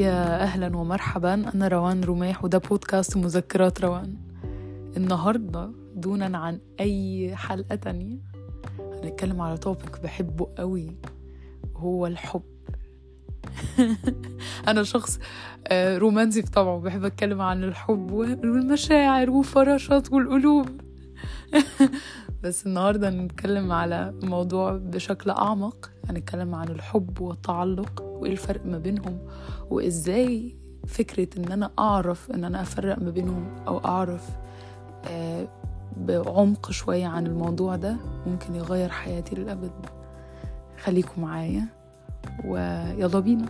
يا أهلا ومرحبا أنا روان رماح وده بودكاست مذكرات روان. النهاردة دونا عن أي حلقة تانية هنتكلم على توبك بحبه قوي هو الحب. أنا شخص آه، رومانسي بطبعه بحب أتكلم عن الحب والمشاعر والفراشات والقلوب. بس النهاردة هنتكلم على موضوع بشكل أعمق. هنتكلم عن الحب والتعلق وإيه الفرق ما بينهم وإزاي فكرة إن أنا أعرف إن أنا أفرق ما بينهم أو أعرف آه، بعمق شوية عن الموضوع ده ممكن يغير حياتي للأبد. خليكم معايا ويلا بينا.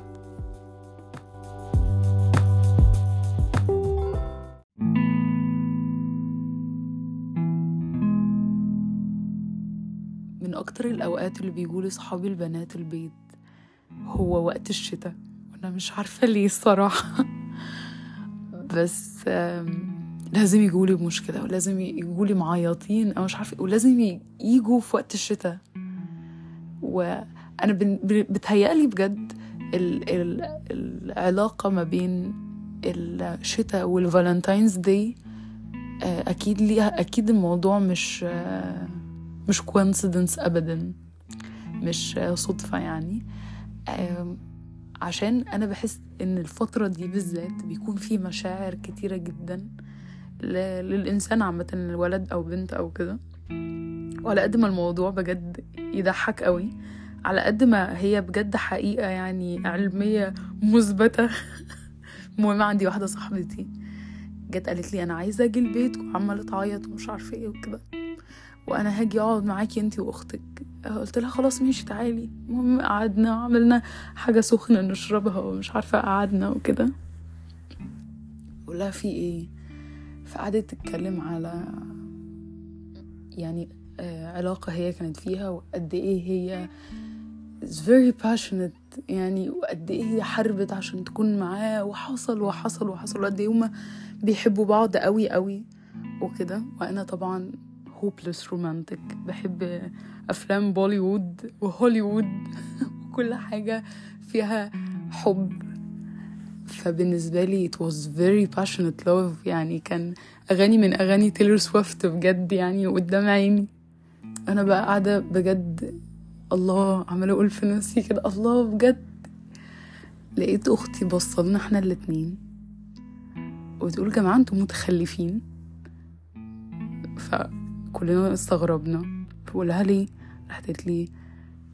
من أكتر الأوقات اللي بيجولي صحابي البنات البيت هو وقت الشتاء. وأنا مش عارفة ليه الصراحة. بس لازم يجولي بمشكلة ولازم يجولي معيطين أو مش عارفة ولازم يجوا في وقت الشتاء. وأنا بتهيألي بجد ال ال العلاقة ما بين الشتاء والفالنتاينز داي آه، أكيد ليها أكيد الموضوع مش آه، مش كوينسيدنس أبدا مش صدفة يعني. عشان أنا بحس إن الفترة دي بالذات بيكون في مشاعر كتيرة جدا للإنسان عامة الولد أو بنت أو كده. وعلى قد ما الموضوع بجد يضحك قوي على قد ما هي بجد حقيقة يعني علمية مثبتة. المهم عندي واحدة صاحبتي جت قالت لي أنا عايزة أجي البيت وعمالة تعيط ومش عارفة إيه وكده. وأنا هاجي أقعد معاكي أنتي وأختك. قلت لها خلاص ماشي تعالي. المهم قعدنا عملنا حاجة سخنة نشربها ومش عارفة قعدنا وكده. لها في إيه؟ فقعدت تتكلم على يعني آه، علاقة هي كانت فيها وقد إيه هي is very passionate يعني وقد إيه هي حاربت عشان تكون معاه. وحصل وحصل وحصل وقد إيه هما بيحبوا بعض قوي قوي وكده. وأنا طبعا hopeless romantic. بحب أفلام بوليوود وهوليوود وكل حاجة فيها حب. فبالنسبة لي it was very passionate love. يعني كان أغاني من أغاني تيلر سويفت بجد يعني قدام عيني. أنا بقى قاعدة بجد الله عمالة أقول في نفسي كده الله بجد. لقيت أختي بصلنا إحنا الاتنين وتقول جماعة أنتوا متخلفين. فكلنا استغربنا. بقولها ليه راحت قالت لي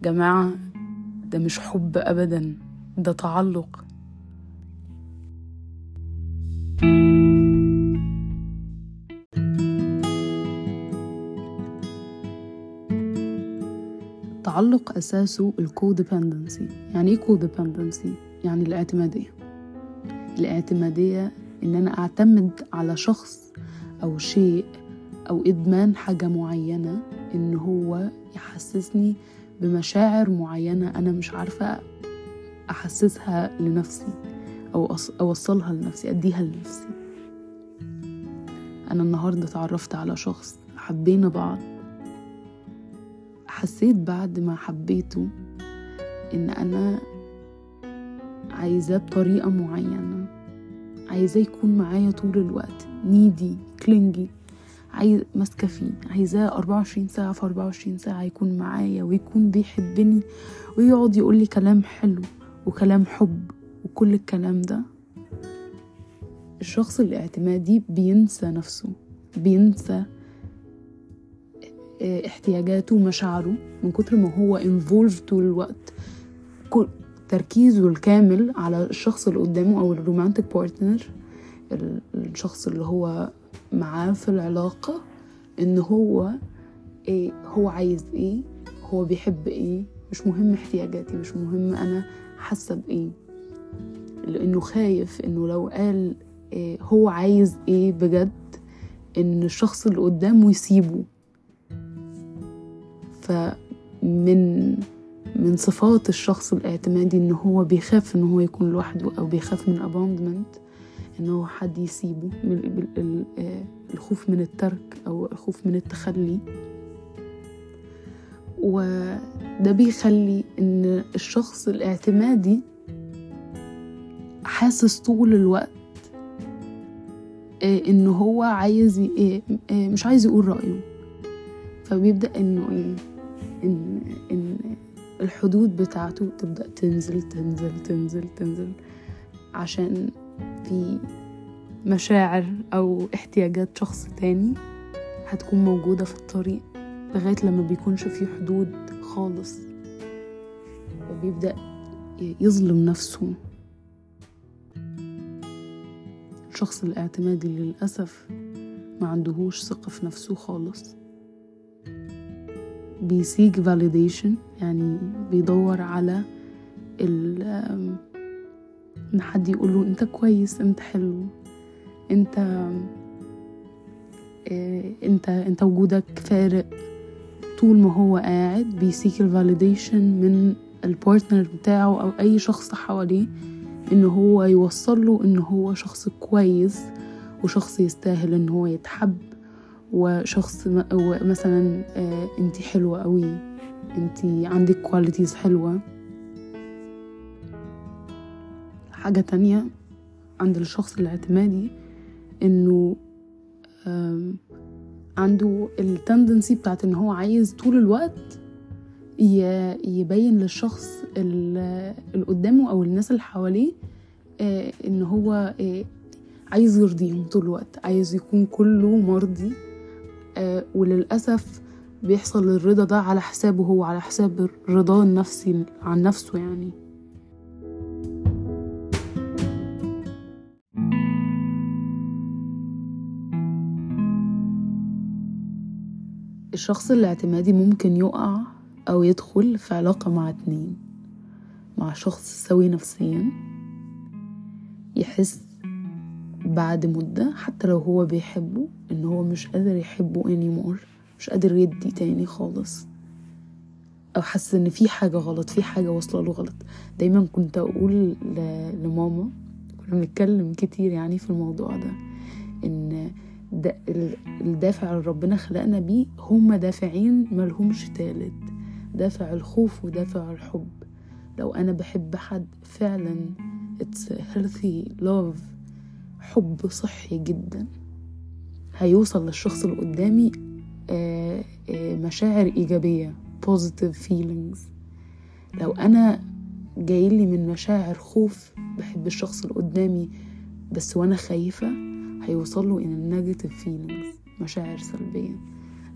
جماعة ده مش حب أبدا ده تعلق. التعلق أساسه ال codependency يعني إيه codependency؟ يعني الاعتمادية. الاعتمادية إن أنا أعتمد على شخص أو شيء أو إدمان حاجة معينة إن هو يحسسني بمشاعر معينة أنا مش عارفة أحسسها لنفسي أو أوصلها لنفسي أديها لنفسي. أنا النهاردة اتعرفت على شخص حبينا بعض. حسيت بعد ما حبيته إن أنا عايزاه بطريقة معينة عايزاه يكون معايا طول الوقت. نيدي كلينجي عايز ماسكة فيه عايزاه 24 ساعة في 24 ساعة يكون معايا ويكون بيحبني ويقعد يقول لي كلام حلو وكلام حب وكل الكلام ده. الشخص الاعتمادي بينسى نفسه بينسى احتياجاته ومشاعره من كتر ما هو involved طول الوقت. تركيزه الكامل على الشخص اللي قدامه أو الرومانتك بارتنر الشخص اللي هو معاه في العلاقة إن هو إيه هو عايز إيه هو بيحب إيه. مش مهم احتياجاتي مش مهم أنا حاسة بإيه. لأنه خايف إنه لو قال إيه هو عايز إيه بجد إن الشخص اللي قدامه يسيبه. فمن من صفات الشخص الاعتمادي إن هو بيخاف إن هو يكون لوحده أو بيخاف من abandonment ان هو حد يسيبه من آه، الخوف من الترك أو الخوف من التخلي. وده بيخلي إن الشخص الاعتمادي حاسس طول الوقت آه، ان هو عايز آه، مش عايز يقول رأيه. فبيبدأ إنه إيه ان إن الحدود بتاعته تبدأ تنزل تنزل تنزل تنزل عشان في مشاعر أو احتياجات شخص تاني هتكون موجودة في الطريق لغاية لما بيكونش في حدود خالص. وبيبدأ يظلم نفسه. الشخص الاعتمادي للأسف ما عندهوش ثقة في نفسه خالص. بيسيك validation يعني بيدور على إن حد يقوله إنت كويس إنت حلو إنت آه، إنت إنت وجودك فارق. طول ما هو قاعد بي seek ال validation من ال partner بتاعه أو أي شخص حواليه إن هو يوصل له إن هو شخص كويس وشخص يستاهل إن هو يتحب وشخص م- ومثلا آه، حلوة قوي إنتي عندك qualities حلوة. حاجة تانية عند الشخص الاعتمادي إنه عنده التندنسي بتاعت إن هو عايز طول الوقت يبين للشخص ال- اللي قدامه أو الناس اللي حواليه آه، إن هو آه، عايز يرضيهم طول الوقت عايز يكون كله مرضي آه، وللأسف بيحصل الرضا ده على حسابه هو على حساب الرضا النفسي عن نفسه يعني. الشخص الاعتمادي ممكن يقع أو يدخل في علاقة مع اتنين مع شخص سوي نفسيا يحس بعد مدة حتى لو هو بيحبه إن هو مش قادر يحبه anymore مش قادر يدي تاني خالص. أو حاسس إن في حاجة غلط في حاجة واصلة له غلط. دايما كنت أقول لماما كنا بنتكلم كتير يعني في الموضوع ده إن ده ال- الدافع اللي ربنا خلقنا بيه هما دافعين ملهمش تالت. دافع الخوف ودافع الحب. لو أنا بحب حد فعلا it's healthy love حب صحي جدا. هيوصل للشخص اللي قدامي آه، آه، مشاعر إيجابية positive feelings. لو أنا جايلي من مشاعر خوف بحب الشخص اللي قدامي بس وأنا خايفة هيوصل له إن negative feelings مشاعر سلبية.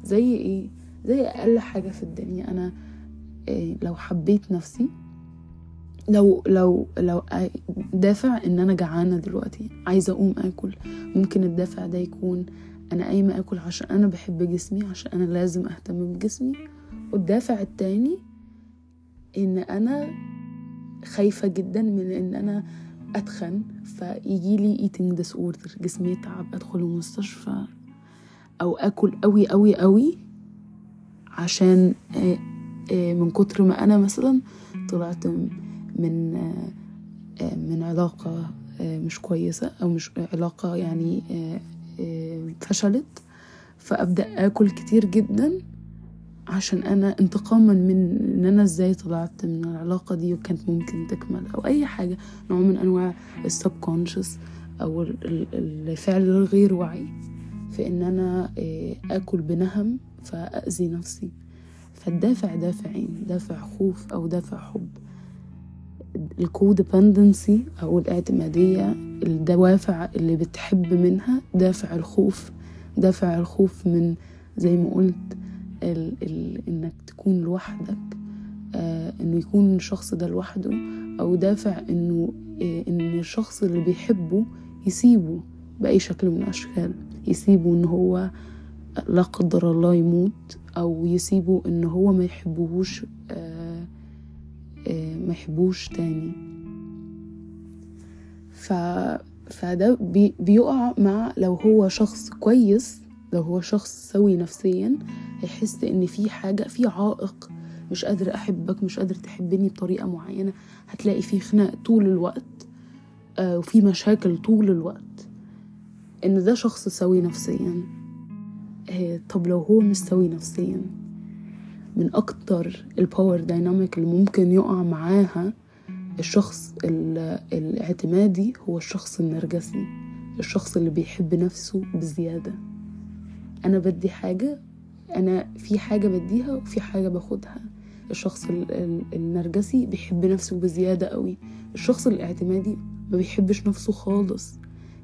زي إيه؟ زي أقل حاجة في الدنيا أنا آه، لو حبيت نفسي لو لو لو دافع إن أنا جعانة دلوقتي عايزة أقوم آكل. ممكن الدافع ده يكون أنا قايمة آكل عشان أنا بحب جسمي عشان أنا لازم أهتم بجسمي. والدافع التاني إن أنا خايفة جدا من إن أنا أتخن فيجي لي eating disorder جسمي يتعب أدخل المستشفى أو آكل قوي قوي قوي عشان آه، آه، من كتر ما أنا مثلا طلعت من آه، من علاقة مش كويسة أو مش علاقة يعني فشلت فأبدأ آكل كتير جدا. عشان أنا انتقاما من إن أنا إزاي طلعت من العلاقة دي وكانت ممكن تكمل أو أي حاجة نوع من أنواع ال subconscious أو ال- ال- الفعل الغير واعي. في إن أنا آه، آكل بنهم فأذي نفسي. فالدافع دافعين دافع خوف أو دافع حب. ال codependency أو الاعتمادية الدوافع اللي بتحب منها دافع الخوف. دافع الخوف من زي ما قلت ال ال إنك تكون لوحدك آه إنه يكون الشخص ده لوحده أو دافع إنه آه إن الشخص اللي بيحبه يسيبه بأي شكل من الأشكال يسيبه إن هو لا قدر الله يموت أو يسيبه إن هو ما يحبهوش آه، ما يحبوش تاني. ف... فده بي... بيقع مع لو هو شخص كويس لو هو شخص سوي نفسيا هيحس إن في حاجة في عائق مش قادر أحبك مش قادر تحبني بطريقة معينة. هتلاقي في خناق طول الوقت آه، وفي مشاكل طول الوقت. إن ده شخص سوي نفسيا. آه، طب لو هو مش سوي نفسيا من أكتر ال power dynamic اللي ممكن يقع معاها الشخص الاعتمادي هو الشخص النرجسي الشخص اللي بيحب نفسه بزيادة. أنا بدي حاجة أنا في حاجة بديها وفي حاجة باخدها. الشخص النرجسي بيحب نفسه بزيادة قوي. الشخص الاعتمادي ما بيحبش نفسه خالص.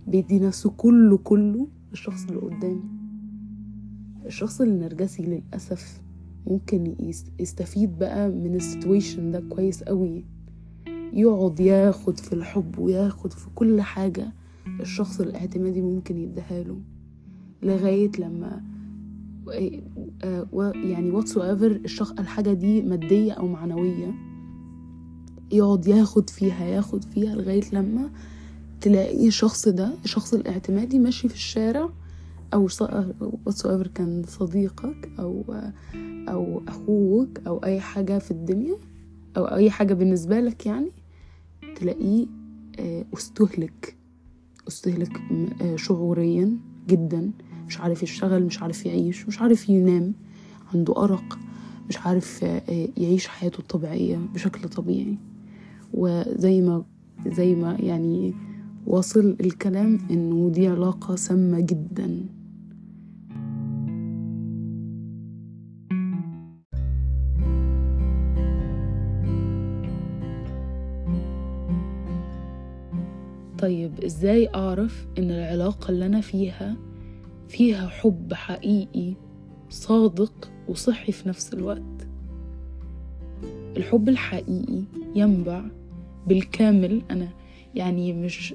بيدي نفسه كله كله للشخص اللي قدامه الشخص النرجسي للأسف ممكن يستفيد بقى من ال situation ده كويس قوي. يقعد ياخد في الحب وياخد في كل حاجة الشخص الاعتمادي ممكن يديهاله لغاية لما يعني whatever الشخص الحاجة دي مادية أو معنوية يقعد ياخد فيها ياخد فيها لغاية لما تلاقي الشخص ده الشخص الاعتمادي ماشي في الشارع whatever كان صديقك أو أو أخوك أو أي حاجة في الدنيا أو أي حاجة بالنسبة لك يعني تلاقيه آه، أستهلك أستهلك آه، شعوريا جدا. مش عارف يشتغل مش عارف يعيش مش عارف ينام. عنده أرق مش عارف آه، يعيش حياته الطبيعية بشكل طبيعي. وزي ما زي ما يعني وصل الكلام إنه دي علاقة سامة جدا. طيب إزاي أعرف إن العلاقة اللي أنا فيها فيها حب حقيقي صادق وصحي في نفس الوقت؟ الحب الحقيقي ينبع بالكامل. أنا يعني مش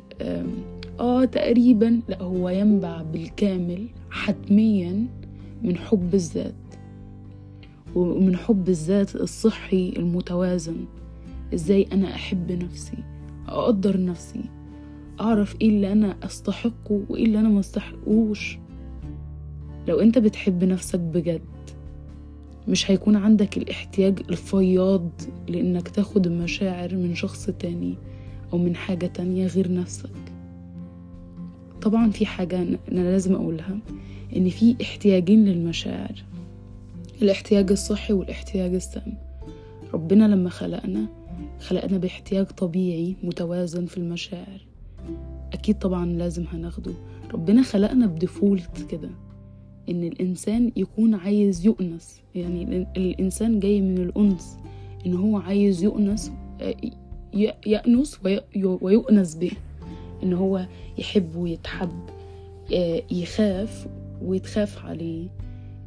آه تقريبا لا هو ينبع بالكامل حتميا من حب الذات ومن حب الذات الصحي المتوازن. إزاي أنا أحب نفسي أقدر نفسي؟ أعرف إيه اللي أنا أستحقه وإيه اللي أنا ما أستحقوش. لو أنت بتحب نفسك بجد مش هيكون عندك الاحتياج الفياض لإنك تاخد المشاعر من شخص تاني أو من حاجة تانية غير نفسك. طبعا في حاجة أنا لازم أقولها إن في احتياجين للمشاعر الاحتياج الصحي والاحتياج السام ربنا لما خلقنا خلقنا باحتياج طبيعي متوازن في المشاعر. أكيد طبعا لازم هناخده. ربنا خلقنا بديفولت كده إن الإنسان يكون عايز يؤنس. يعني الإنسان جاي من الأنس إن هو عايز يؤنس يأنس ويؤنس به. إن هو يحب ويتحب يخاف ويتخاف عليه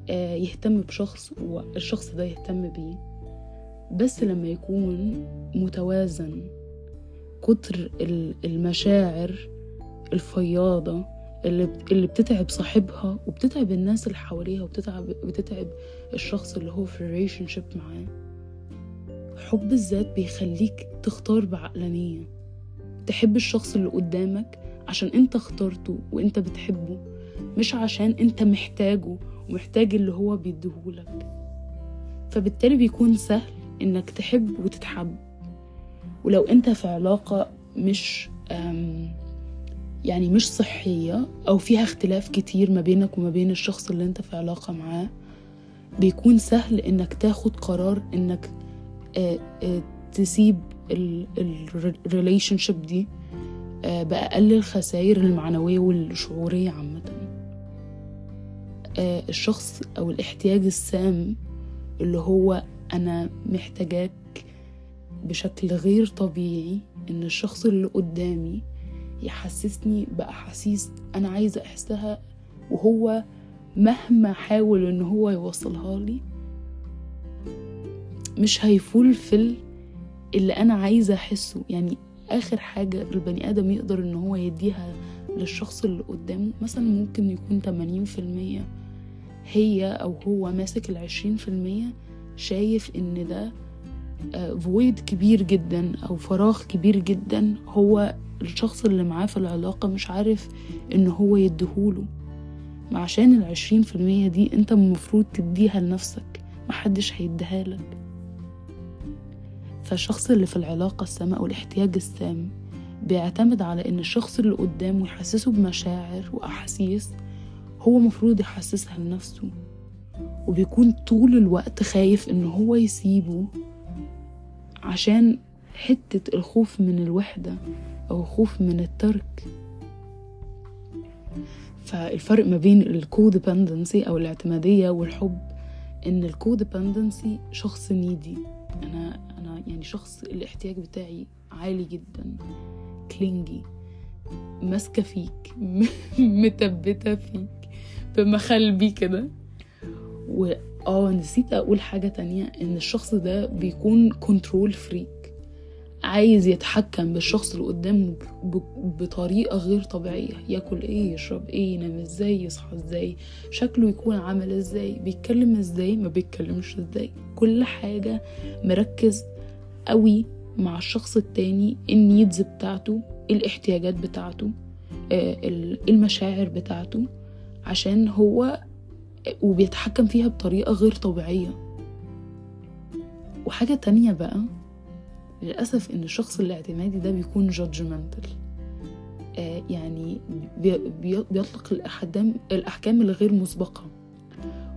يهتم بشخص والشخص ده يهتم بيه. بس لما يكون متوازن كتر المشاعر الفياضة اللي اللي بتتعب صاحبها وبتتعب الناس اللي حواليها وبتتعب بتتعب الشخص اللي هو في relationship معاه. حب الذات بيخليك تختار بعقلانية. تحب الشخص اللي قدامك عشان انت اخترته وانت بتحبه مش عشان انت محتاجه ومحتاج اللي هو بيديهولك. فبالتالي بيكون سهل انك تحب وتتحب. ولو انت في علاقة مش يعني مش صحية أو فيها اختلاف كتير ما بينك وما بين الشخص اللي انت في علاقة معاه بيكون سهل إنك تاخد قرار إنك آه، آه، تسيب ال relationship دي آه، بأقل الخسائر المعنوية والشعورية عامة. الشخص أو الاحتياج السام اللي هو أنا محتاجاك بشكل غير طبيعي إن الشخص اللي قدامي يحسسني بأحاسيس أنا عايزة أحسها وهو مهما حاول إن هو يوصلها لي مش هيفولفل اللي أنا عايزة أحسه. يعني آخر حاجة البني آدم يقدر إن هو يديها للشخص اللي قدامه مثلا ممكن يكون تمانين في المية هي أو هو ماسك العشرين في المية شايف إن ده فويد آه، كبير جدا أو فراغ كبير جدا هو الشخص اللي معاه في العلاقة مش عارف إن هو يديهوله. عشان العشرين في المية دي أنت المفروض تديها لنفسك محدش هيديها لك. فالشخص اللي في العلاقة السامة أو الاحتياج السام بيعتمد على إن الشخص اللي قدامه يحسسه بمشاعر وأحاسيس هو مفروض يحسسها لنفسه. وبيكون طول الوقت خايف إن هو يسيبه عشان حتة الخوف من الوحدة أو الخوف من الترك. فالفرق ما بين ال codependency أو الاعتمادية والحب إن ال codependency شخص needy. أنا أنا يعني شخص الاحتياج بتاعي عالي جدا clingy ماسكة فيك متبتة فيك بمخلبي كده. و آه نسيت أقول حاجة تانية إن الشخص ده بيكون control freak عايز يتحكم بالشخص اللي قدامه بطريقة غير طبيعية. ياكل إيه يشرب إيه ينام إزاي يصحى إزاي شكله يكون عامل إزاي بيتكلم إزاي ما بيتكلمش إزاي. كل حاجة مركز قوي مع الشخص التاني النيدز بتاعته الاحتياجات بتاعته آه، المشاعر بتاعته عشان هو وبيتحكم فيها بطريقة غير طبيعية. وحاجة تانية بقى للأسف إن الشخص الاعتمادي ده بيكون judgmental. آه يعني بيطلق الأحكام الأحكام الغير مسبقة.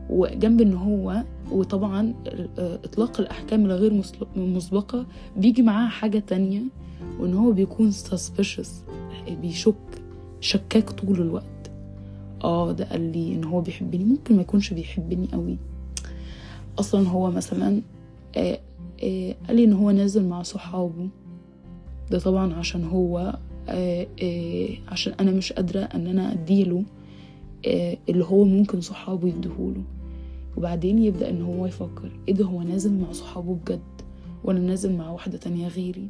وجنب إن هو وطبعا آه، إطلاق الأحكام الغير مسبقة بيجي معاها حاجة تانية وإن هو بيكون suspicious بيشك شكاك طول الوقت. آه ده قال لي إن هو بيحبني. ممكن ما يكونش بيحبني قوي. أصلا هو مثلا آه آه قال لي إن هو نازل مع صحابه. ده طبعا عشان هو آه آه عشان أنا مش قادرة إن أنا أديله آه اللي هو ممكن صحابه يديهوله. وبعدين يبدأ إن هو يفكر إيه ده هو نازل مع صحابه بجد ولا نازل مع واحدة تانية غيري؟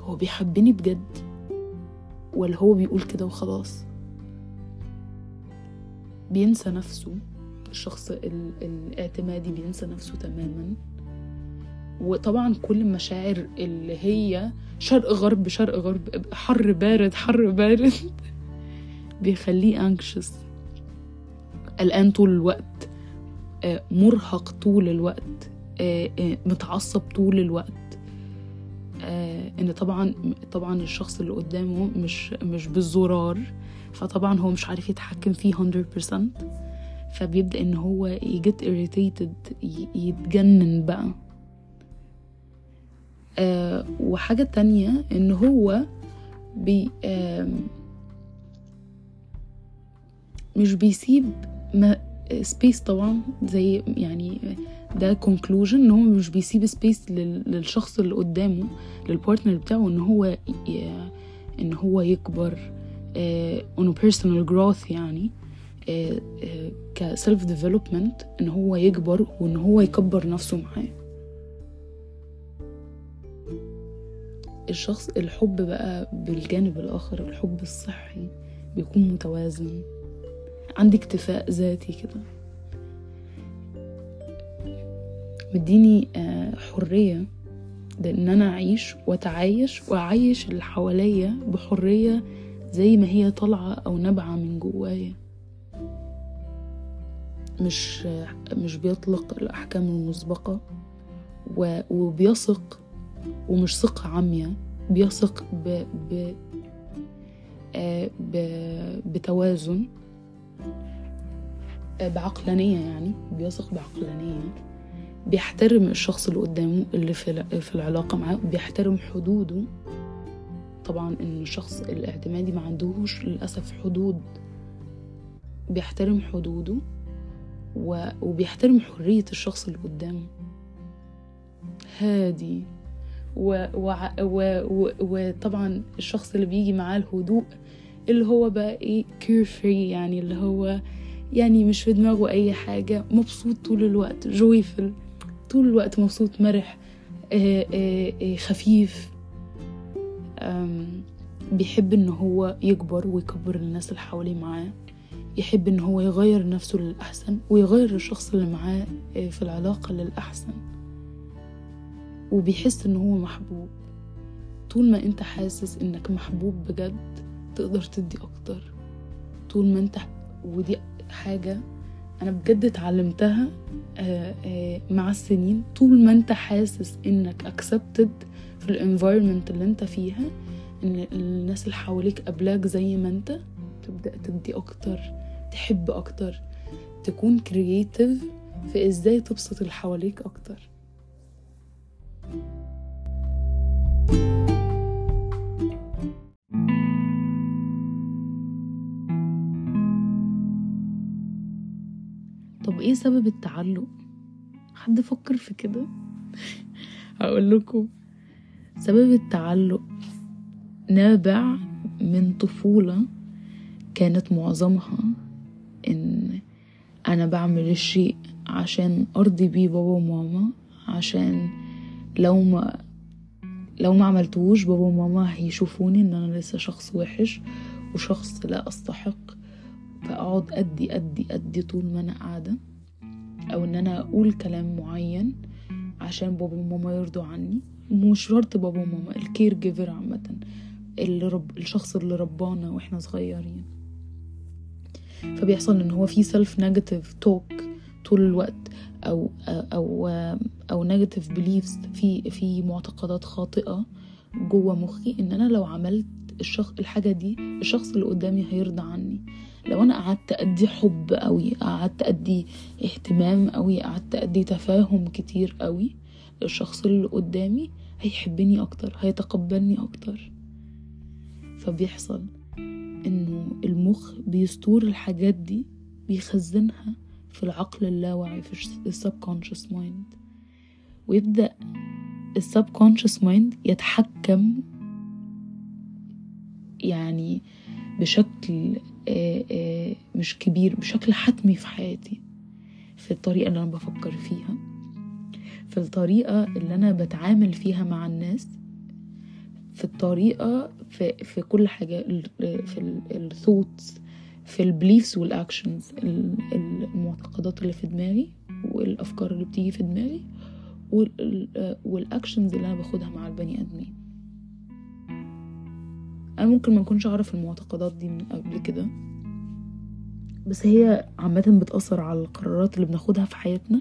هو بيحبني بجد ولا هو بيقول كده وخلاص؟ بينسى نفسه الشخص الاعتمادي بينسى نفسه تماما. وطبعا كل المشاعر اللي هي شرق غرب شرق غرب حر بارد حر بارد بيخليه انكشس قلقان طول الوقت آه، مرهق طول الوقت آه، آه، متعصب طول الوقت. إن طبعا طبعا الشخص اللي قدامه مش مش بالزرار. فطبعا هو مش عارف يتحكم فيه 100% فبيبدأ إن هو يجت irritated يتجنن بقى. آه وحاجة تانية إن هو بي آه مش بيسيب space طبعا زي يعني ده conclusion إن هو مش بيسيب space للشخص اللي قدامه لل partner بتاعه إن هو إن هو يكبر. on personal growth يعني ك self development إن هو يكبر وإن هو يكبر نفسه معاه. الشخص الحب بقى بالجانب الآخر الحب الصحي بيكون متوازن. عندي اكتفاء ذاتي كده. مديني آه، حرية لأن أنا أعيش وأتعايش وأعيش اللي حواليا بحرية زي ما هي طالعة أو نابعة من جوايا. مش مش بيطلق الأحكام المسبقة وبيثق ومش ثقة عمية بيثق ب... ب... آه، ب... بتوازن آه، بعقلانية يعني بيثق بعقلانية. بيحترم الشخص اللي قدامه اللي في العلاقة معاه بيحترم حدوده. طبعا إن الشخص الاعتمادي ما عندهوش للأسف حدود. بيحترم حدوده. وبيحترم حرية الشخص اللي قدامه. هادي. وطبعا و... و... و... الشخص اللي بيجي معاه الهدوء اللي هو بقى إيه carefree يعني اللي هو يعني مش في دماغه أي حاجة مبسوط طول الوقت joyful طول الوقت مبسوط مرح آه آه آه خفيف. بيحب ان هو يكبر ويكبر الناس اللي حواليه معاه. يحب ان هو يغير نفسه للأحسن ويغير الشخص اللي معاه آه، في العلاقة للأحسن. وبيحس ان هو محبوب. طول ما أنت حاسس إنك محبوب بجد تقدر تدي أكتر. طول ما أنت ودي حاجة أنا بجد اتعلمتها آه، آه، مع السنين. طول ما أنت حاسس إنك accepted في الانفايرمنت اللي أنت فيها إن الناس اللي حواليك قبلاك زي ما أنت تبدأ تدي أكتر تحب أكتر تكون كرييتيف في إزاي تبسط اللي حواليك أكتر. طب إيه سبب التعلق؟ حد فكر في كده؟ هقول لكم. سبب التعلق نابع من طفولة كانت معظمها إن أنا بعمل الشيء عشان أرضي بيه بابا وماما عشان لو ما لو ما عملتهوش بابا وماما هيشوفوني إن أنا لسه شخص وحش وشخص لا أستحق فأقعد أدي أدي أدي طول ما أنا قاعدة. أو إن أنا أقول كلام معين عشان بابا وماما يرضوا عني. مش شرط بابا وماما ال caregiver عامة اللي رب الشخص اللي ربانا وإحنا صغيرين. فبيحصل إن هو في self negative talk طول الوقت أو أو أو negative beliefs في في معتقدات خاطئة جوه مخي إن أنا لو عملت الشخص الحاجة دي الشخص اللي قدامي هيرضى عني. لو أنا قعدت أدي حب قوي قعدت أدي اهتمام قوي قعدت أدي تفاهم كتير قوي الشخص اللي قدامي هيحبني أكتر هيتقبلني أكتر. فبيحصل إنه المخ بي store الحاجات دي بيخزنها في العقل اللاواعي في ال subconscious mind. ويبدأ ال subconscious mind يتحكم يعني بشكل مش كبير بشكل حتمي في حياتي في الطريقة اللي أنا بفكر فيها في الطريقة اللي أنا بتعامل فيها مع الناس في الطريقة في, في كل حاجة في ال thoughts في ال beliefs وال actions المعتقدات اللي في دماغي والأفكار اللي بتيجي في دماغي والاكشنز اللي أنا باخدها مع البني آدمين. أنا ممكن ما أكونش أعرف المعتقدات دي من قبل كده. بس هي عامة بتأثر على القرارات اللي بناخدها في حياتنا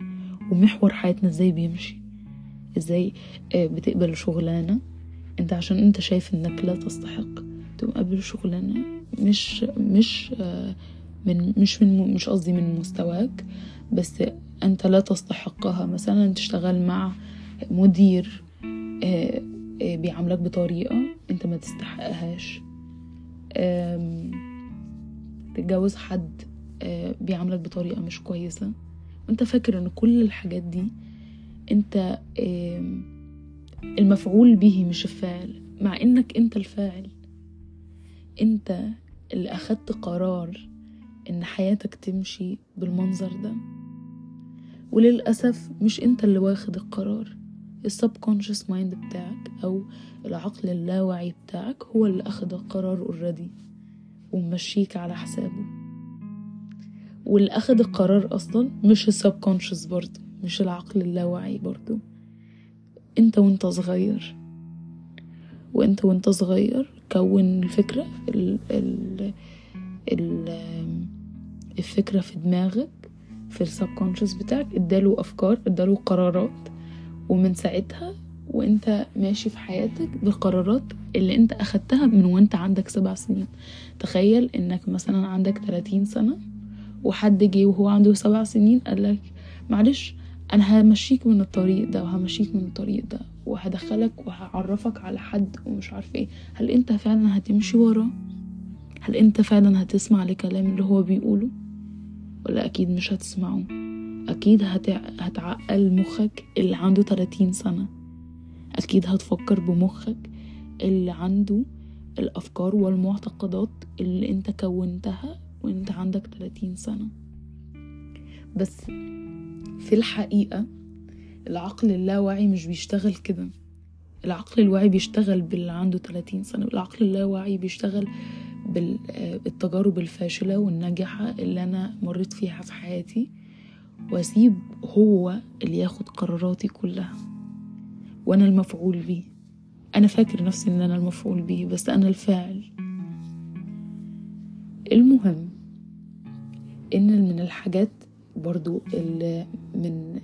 ومحور حياتنا إزاي بيمشي. إزاي بتقبل شغلانة. أنت عشان أنت شايف إنك لا تستحق تقوم قبل شغلانة مش مش من مش من مش قصدي من مستواك بس أنت لا تستحقها. مثلا تشتغل مع مدير بيعاملك بطريقة انت ما تستحقهاش. تتجوز حد بيعاملك بطريقة مش كويسة. وانت فاكر ان كل الحاجات دي انت المفعول به مش الفاعل. مع انك انت الفاعل انت اللي اخدت قرار ان حياتك تمشي بالمنظر ده. وللأسف مش انت اللي واخد القرار. ال subconscious mind بتاعك أو العقل اللاواعي بتاعك هو اللي أخد القرار already ومشيك على حسابه. واللي أخد القرار أصلا مش ال subconscious برضه مش العقل اللاواعي برضه أنت وأنت صغير وأنت وأنت صغير كون الفكرة ال ال ال الفكرة في دماغك في السبكونشس بتاعك اداله أفكار اداله قرارات ومن ساعتها وانت ماشي في حياتك بالقرارات اللي انت اخدتها من وانت عندك سبع سنين. تخيل انك مثلا عندك 30 سنة وحد جه وهو عنده سبع سنين قالك معلش أنا همشيك من الطريق ده وهمشيك من الطريق ده وهدخلك وهعرفك على حد ومش عارف إيه. هل انت فعلا هتمشي وراه؟ هل انت فعلا هتسمع لكلام اللي هو بيقوله؟ ولا أكيد مش هتسمعه؟ هتع... هتعقل مخك اللي عنده 30 سنة. أكيد هتفكر بمخك اللي عنده الأفكار والمعتقدات اللي أنت كونتها وأنت عندك 30 سنة. بس في الحقيقة العقل اللاواعي مش بيشتغل كده. العقل الواعي بيشتغل باللي عنده 30 سنة العقل اللاواعي بيشتغل بالتجارب الفاشلة والناجحة اللي أنا مريت فيها في حياتي. وأسيب هو اللي ياخد قراراتي كلها. وأنا المفعول بيه. أنا فاكر نفسي إن أنا المفعول بيه بس أنا الفاعل. المهم إن من الحاجات برضو اللي من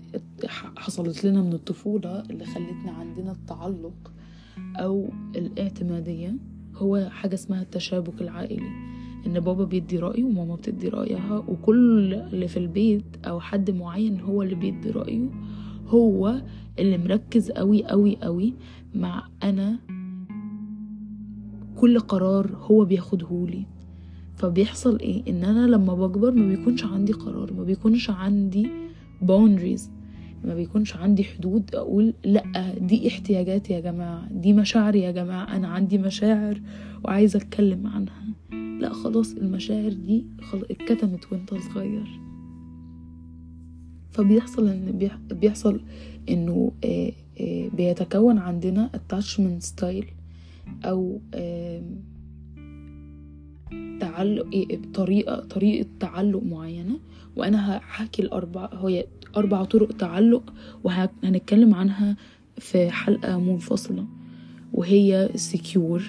حصلت لنا من الطفولة اللي خلتنا عندنا التعلق أو الاعتمادية هو حاجة اسمها التشابك العائلي. إن بابا بيدي رأيه وماما بتدي رأيها وكل اللي في البيت أو حد معين هو اللي بيدي رأيه. هو اللي مركز قوي قوي قوي مع أنا. كل قرار هو بياخدهولي فبيحصل إيه؟ إن أنا لما بكبر ما بيكونش عندي قرار ما بيكونش عندي boundaries ما بيكونش عندي حدود. أقول لأ دي احتياجاتي يا جماعة دي مشاعري يا جماعة أنا عندي مشاعر وعايزة أتكلم عنها. لا خلاص المشاعر دي اتكتمت وانت صغير. فبيحصل إن بيحصل إنه بيتكون عندنا attachment style أو تعلق إيه، طريقة طريقة تعلق معينة. وأنا هحكي الأربع هي أربع طرق تعلق وهنتكلم عنها في حلقة منفصلة وهي secure.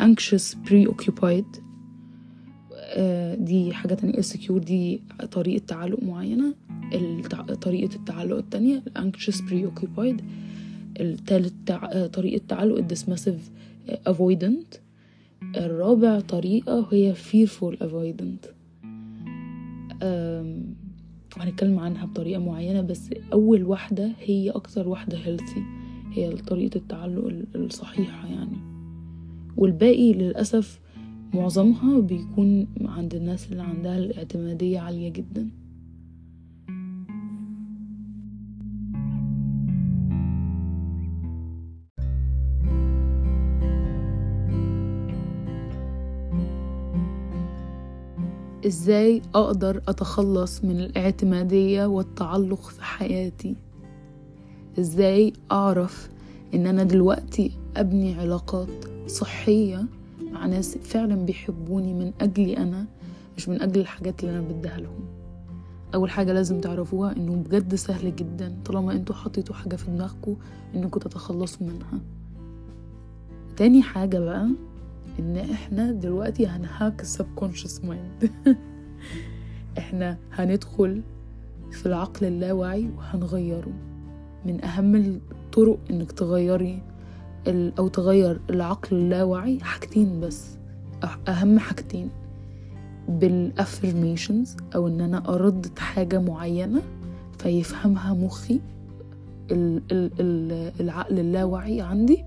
Anxious preoccupied. uh, دي حاجة تانية secure دي طريقة تعلق معينة. طريقة التعلق التانية anxious preoccupied. التالت تع... طريقة تعلق dismissive avoidant. الرابع طريقة هي fearful avoidant. هنتكلم عنها بطريقة معينة بس أول واحدة هي أكتر واحدة healthy. هي طريقة التعلق الصحيحة يعني. والباقي للأسف معظمها بيكون عند الناس اللي عندها الاعتمادية عالية جدا. إزاي أقدر أتخلص من الاعتمادية والتعلق في حياتي؟ إزاي أعرف إن أنا دلوقتي أبني علاقات صحية مع ناس فعلا بيحبوني من أجلي أنا مش من أجل الحاجات اللي أنا بديها لهم. أول حاجة لازم تعرفوها إنه بجد سهل جدا طالما أنتوا حطيتوا حاجة في دماغكم انكم تتخلصوا منها. تاني حاجة بقى إن إحنا دلوقتي هن hack ال subconscious mind إحنا هندخل في العقل اللاواعي وهنغيره. من أهم الطرق إنك تغيري أو تغير العقل اللاواعي حاجتين بس. أهم حاجتين. بال affirmations أو إن أنا اردد حاجة معينة فيفهمها مخي العقل اللاواعي عندي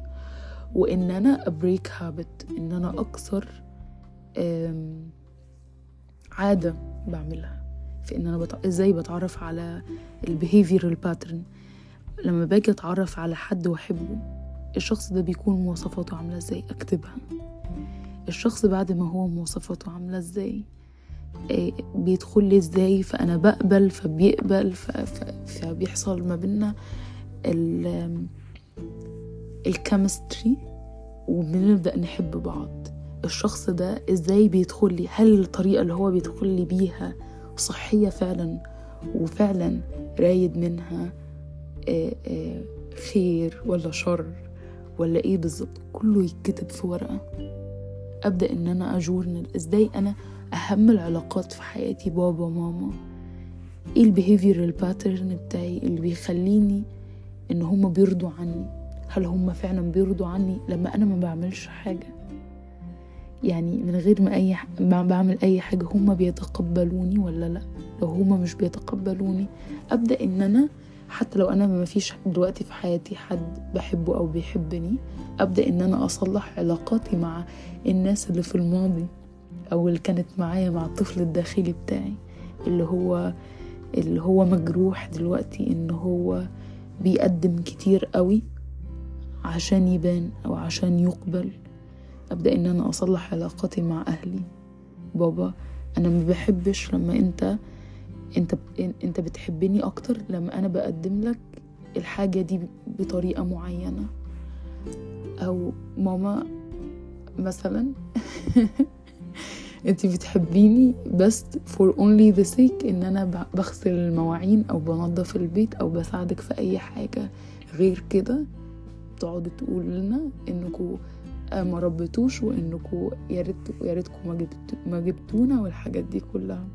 وإن أنا ا break habit إن أنا أكسر عادة بعملها. في إن أنا بت... إزاي بتعرف على ال behavioral pattern لما باجي أتعرف على حد وأحبه الشخص ده بيكون مواصفاته عاملة إزاي؟ أكتبها. الشخص بعد ما هو مواصفاته عاملة إزاي؟ إيه بيدخل لي إزاي؟ فأنا بقبل فبيقبل. فبيحصل ما بينا ال... ال chemistry وبنبدأ نحب بعض. الشخص ده إزاي بيدخل لي؟ هل الطريقة اللي هو بيدخل لي بيها صحية فعلا؟ وفعلا رايد منها آه، آه، خير ولا شر؟ ولا إيه بالظبط كله يتكتب في ورقة. أبدأ إن أنا أ journal إزاي أنا أهم العلاقات في حياتي بابا ماما. إيه ال behavioral pattern بتاعي اللي بيخليني إن هما بيرضوا عني؟ هل هم فعلا بيرضوا عني لما أنا ما بعملش حاجة؟ يعني من غير ما أي ما بعمل أي حاجة هم بيتقبلوني ولا لأ؟ لو هم مش بيتقبلوني أبدأ إن أنا حتى لو أنا ما فيش دلوقتي في حياتي حد بحبه أو بيحبني أبدأ إن أنا أصلح علاقاتي مع الناس اللي في الماضي أو اللي كانت معايا مع الطفل الداخلي بتاعي اللي هو اللي هو مجروح دلوقتي إن هو بيقدم كتير قوي عشان يبان أو عشان يقبل. أبدأ إن أنا أصلح علاقاتي مع أهلي. بابا أنا ما بحبش لما أنت أنت أنت بتحبني أكتر لما أنا بقدم لك الحاجة دي بطريقة معينة. أو ماما مثلا انت بتحبيني بس for only the sake ان أنا بغسل المواعين أو بنظف البيت أو بساعدك في اي حاجة. غير كده تقعد تقول لنا انكم ما ربيتوش وانكم يا ريت يا ريتكم ما جبتونا والحاجات دي كلها.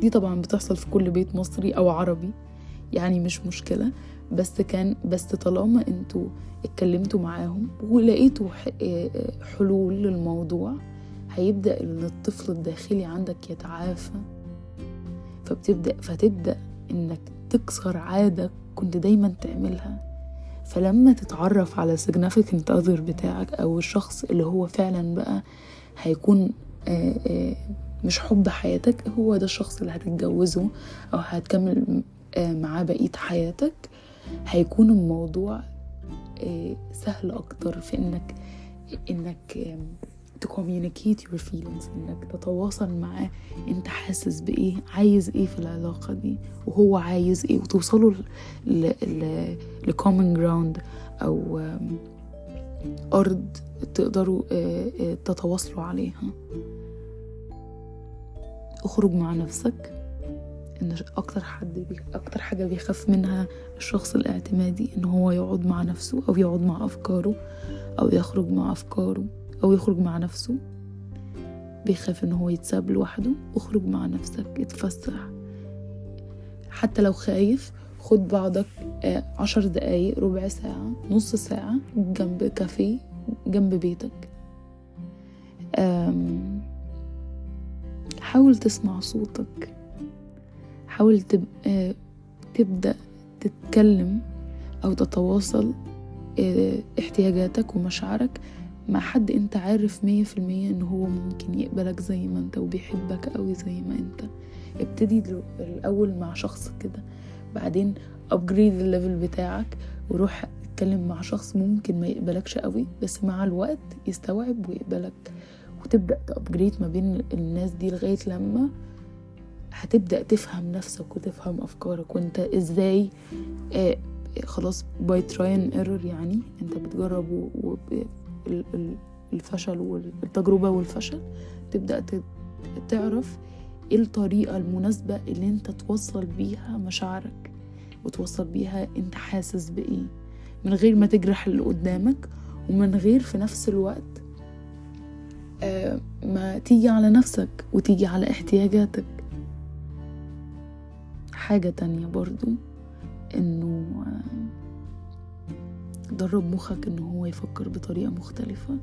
دي طبعا بتحصل في كل بيت مصري أو عربي يعني مش مشكلة بس كان بس طالما أنتوا اتكلمتوا معاهم ولقيتوا حلول للموضوع هيبدأ إن الطفل الداخلي عندك يتعافى. فبتبدأ فتبدأ إنك تكسر عادة كنت دايما تعملها. فلما تتعرف على significant other بتاعك أو الشخص اللي هو فعلا بقى هيكون آه، آه، مش حب حياتك هو ده الشخص اللي هتتجوزه أو هتكمل آه، معاه بقية حياتك. هيكون الموضوع سهل أكتر في إنك إنك ت communicate your feelings إنك تتواصل معاه. أنت حاسس بإيه؟ عايز إيه في العلاقة دي؟ وهو عايز إيه؟ وتوصلوا ل common ground أو أرض تقدروا تتواصلوا عليها. اخرج مع نفسك إن أكتر حد بي... أكتر حاجة بيخاف منها الشخص الاعتمادي إن هو يقعد مع نفسه أو يقعد مع أفكاره أو يخرج مع أفكاره أو يخرج مع نفسه. بيخاف إن هو يتساب لوحده اخرج مع نفسك اتفسح. حتى لو خايف خد بعضك آه، عشر دقايق ربع ساعة نص ساعة جنب كافيه جنب بيتك. حاول تسمع صوتك. حاول تبقى تبدأ تتكلم أو تتواصل آه، احتياجاتك ومشاعرك مع حد أنت عارف مية في المية إن هو ممكن يقبلك زي ما أنت وبيحبك قوي زي ما أنت. ابتدي الأول مع شخص كده بعدين upgrade ال level بتاعك وروح اتكلم مع شخص ممكن ما يقبلكش قوي بس مع الوقت يستوعب ويقبلك. وتبدأ ت upgrade ما بين الناس دي لغاية لما هتبدأ تفهم نفسك وتفهم أفكارك. وأنت إزاي آه خلاص by trial and error يعني أنت بتجرب الفشل والتجربة والفشل تبدأ تعرف إيه الطريقة المناسبة اللي أنت توصل بيها مشاعرك وتوصل بيها أنت حاسس بإيه. من غير ما تجرح اللي قدامك ومن غير في نفس الوقت ما تيجي على نفسك وتيجي على احتياجاتك. حاجة تانية برضو إنه درب مخك ان هو يفكر بطريقة مختلفة.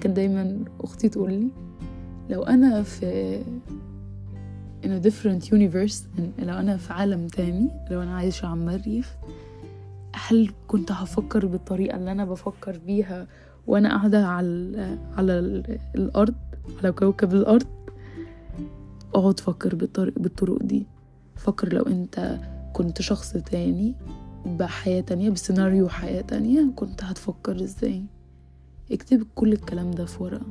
كان دايما أختي تقولي لو أنا في in a different universe لو أنا في عالم تاني لو أنا عايشة على المريخ هل كنت هفكر بالطريقة اللي أنا بفكر بيها وأنا قاعدة على على الأرض على كوكب الأرض أقعد فكر بالطرق بالطرق دي. فكر لو أنت كنت شخص تاني بحياة تانية بسيناريو حياة تانية كنت هتفكر إزاي؟ اكتب كل الكلام ده في ورقة.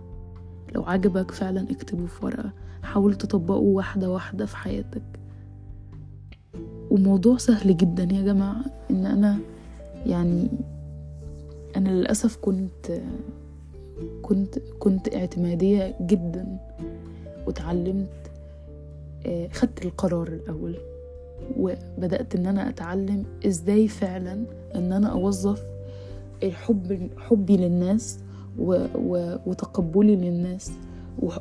لو عجبك فعلا اكتبه في ورقة. حاول تطبقه واحدة واحدة في حياتك. وموضوع سهل جدا يا جماعة إن أنا يعني أنا للأسف كنت كنت كنت اعتمادية جدا وتعلمت آه، خدت القرار الأول وبدأت إن أنا أتعلم إزاي فعلا إن أنا أوظف الحب حبي للناس و... و... وتقبلي للناس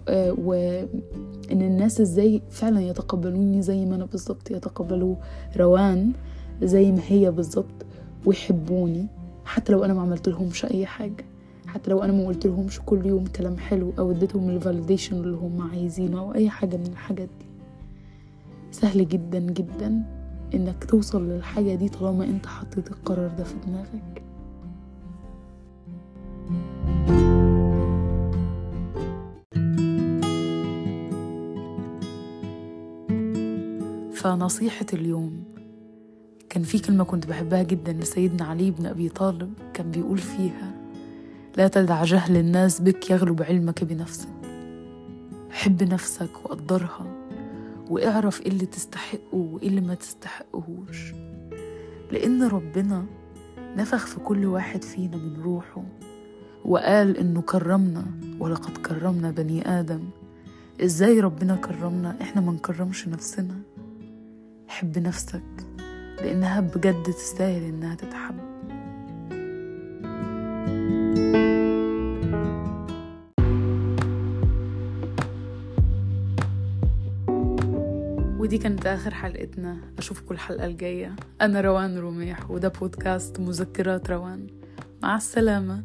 آه، وإن الناس إزاي فعلا يتقبلوني زي ما أنا بالظبط يتقبلوا روان زي ما هي بالظبط ويحبوني. حتى لو أنا ما عملت لهمش أي حاجة. حتى لو أنا ما قلت لهمش كل يوم كلام حلو أو اديتهم الفاليديشن اللي هم عايزينه أو أي حاجة من الحاجات دي. سهل جدا جدا إنك توصل للحاجة دي طالما أنت حطيت القرار ده في دماغك. فنصيحة اليوم كان في كلمة كنت بحبها جدا لسيدنا علي بن أبي طالب كان بيقول فيها لا تدع جهل الناس بك يغلب علمك بنفسك. حب نفسك وقدرها واعرف إيه اللي تستحقه وإيه اللي ما تستحقهوش. لأن ربنا نفخ في كل واحد فينا من روحه وقال إنه كرمنا ولقد كرمنا بني آدم. إزاي ربنا كرمنا؟ إحنا ما نكرمش نفسنا. حب نفسك لأنها بجد تستاهل إنها تتحب. ودي كانت آخر حلقتنا. أشوفكم الحلقة الجاية. أنا روان رميح وده بودكاست مذكرات روان. مع السلامة.